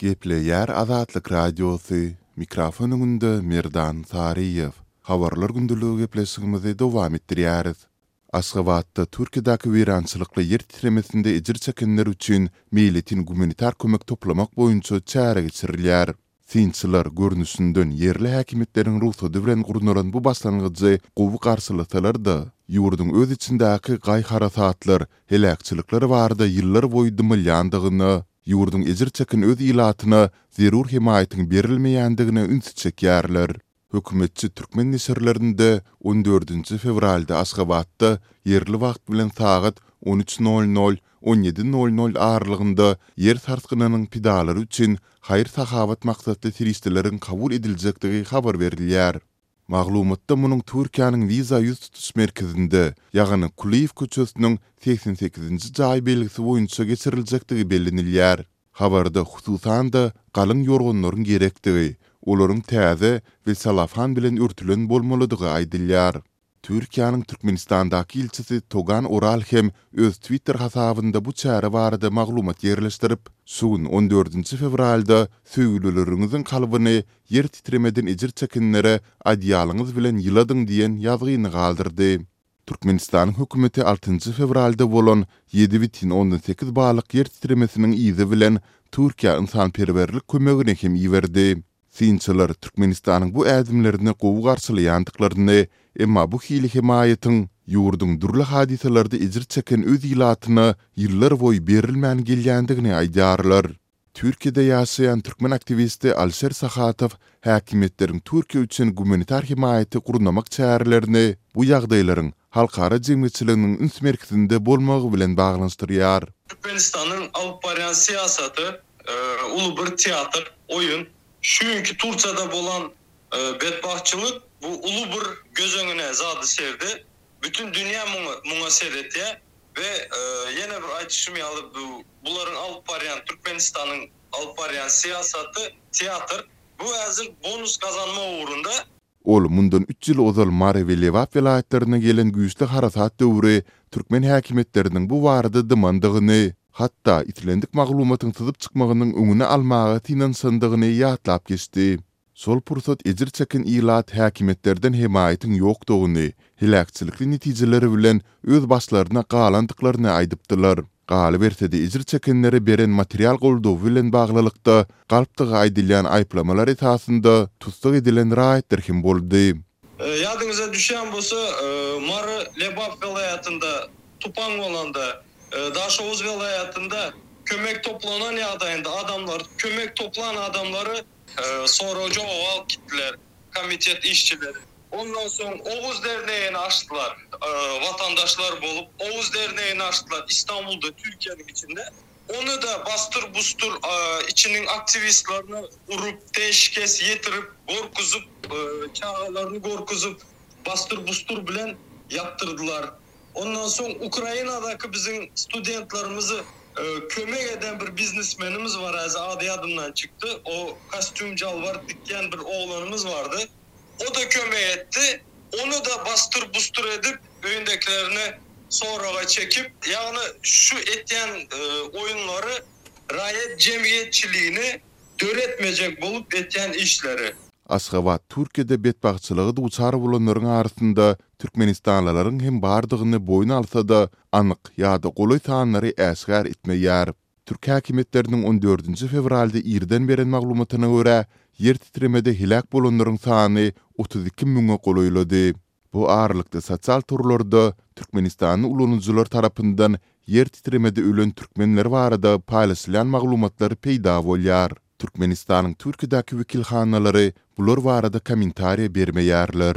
Gepleýär Azatlyk Radiosy, mikrofon öňünde Merdan Saryýew. Habarlar gündeligi gepleşigimizi dowam etdirýäris. Aşgabatda Türkiýedäki weýrançylykly ýer titremesinde ejir çekenler üçin meýletin gumanitar kömek toplamak boýunça çäre geçirilýär. Synçylar, görnüşinden, ýerli häkimiýetleriň rugsady bilen gurnalan bu başlangyjy gowy garşylasalar-da, ýurduň öz içindäki gaý-harasatlar, heläkçilikler barada ýyllar boýy dymylýandygyna, Ýurduň ejir çeken öz ilatyna zerur hemaýatyň berilmeýändigine ünsi çekýärler. Hökümetçi türkmen neşirlerinde on dördünji fewralda Aşgabatda ýerli wagt bilen sagat on üç nol nol, on ýedi nol nol aralygynda ýer sarsgynynyň pidalary üçin haýyr-sahawat maksatly serişdeleriň kabul ediljekdigi habar berilýär. Maglumatda munuň Türkiýäniň wiza ýüz tutuş merkezinde, ýagny Kulyýew köçesiniň segsen sekizinji jaý belgisi boýunça geçiriljekdigi bellenilýär. Habarda hususan-da galyň ýorganlaryň gerekdigi, olaryň täze we salafan bilen örtülen bolmalydygy aýdylýar. Türkiýäniň Türkmenistandaky ilçisi Togan Oral hem öz Twitter hasabynda bu çäre barada maglumat ýerleşdirip, şu gün on dördünji fewralda söýgülileriňiziň kalbyny Ýer titremeden ejir çekenlere Adyýalyňyz bilen ýyladyň diýen ýazgyny galdyrdy. Türkmenistanyň hökümeti altynjy fewralda bolan ýedi bütin ondan sekiz balyk ýer titremesiniň yzy bilen Türkiýä ynsanperwerlik kömegini hem iberdi. Synçylar Türkmenistanyň bu ädimlerini gowy garşylaýandyklaryny, emma bu hili hemaýatyň ýurduň dürli hadysalarda ejir çeken öz ilatyna ýyllarboýy berilmän gelýändigini aýdýarlar. Türkiýede ýaşaýan türkmen aktiwisti Alişer Sahatow häkimiýetleriň Türkiýe üçin gumanitar hemaýaty gurnamak çärelerini bu ýagdaýlaryň halkara jemgyýetçiliginiň üns merkezinde bolmagy bilen baglanyşdyrýar. Türkmenistanyň alyp barýan syýasaty uly bir teatr, oýun. Şu günki Turkiýada bolan betbagtçylyk bu uly bir göz öňüne zady serdi. Bütin dünýä muňa muňa seretýär we ýene bir aýdyşym ýaly bu bularyň alyp barýan Türkmenistanyň alyp barýan syýasaty teatr bu äzil bonus gazanmak ugrunda. Ol mundan üç ýyl ozal Mary we Lebap welaýatlarynda gelen güýçli harasat döwri türkmen häkimiýetleriniň bu barada dymandygyny, hatda islendik maglumatyň syzyp çykmagynyň öňüni almaga synanyşandygyny ýatlap geçdi. Şol pursat ejir çeken ilat häkimiýetlerden hemaýatyň ýokdugyny, heläkçilikli netijeleri bilen öz başlaryna galandyklaryny aýdypdylar. Galyberse-de ejir çekenlere beren material goldawy bilen baglylykda galpdygy aýdylýan aýyplamalar esasynda tussag edilen raýatlar hem boldy. Ýadyňyza düşýän bolsa, Mary, Lebap welaýatynda tupan bolanda, Daşoguz welaýatynda kömek toplanan ýagdaýynda adamlar, kömek toplan adamlary e, sorucu oval kitler, komitet işçileri. Ondan sonra Oğuz Derneği'ni açtılar, e, vatandaşlar bulup Oğuz Derneği'ni açtılar İstanbul'da, Türkiye'nin içinde. Onu da bastır bustur e, içinin aktivistlerini vurup, teşkes yetirip, korkuzup, e, çağlarını korkuzup, bastır bustur bilen yaptırdılar. Ondan soň Ukrainadaky biziň studentlarymyzy e, kömek eden bir biznesmenimiz var az adı adından çıktı. O kostümcü var dikken bir oğlanımız vardı. O da kömek etti. Onu da bastır bustur edip öyündekilerini sonraga çekip yani şu etyen e, oyunları rayet cemiyetçiliğini Döretmejek bolup etýän işleri. Aşgabat, Türkiýede betbagtçylyga duçar bolanlaryň arasynda türkmenistanlylaryň hem bardygyny boýun alsa-da, anyk ýa-da golaý sanlary äşgär etmeýär. Türk häkimiýetleriniň on dördünji fewralda irden beren maglumatyna görä, ýer titremede heläk bolanlaryň sany otuz iki müňe golaýlady. Bu aralykda sosial torlarda türkmenistanly ulanyjylar tarapyndan ýer titremede ölen türkmenler barada paýlaşylýan maglumatlar peýda bolýar. Türkmenistanyň Türkiýedäki wekilhanalary bular barada kommentariýa bermeýärler.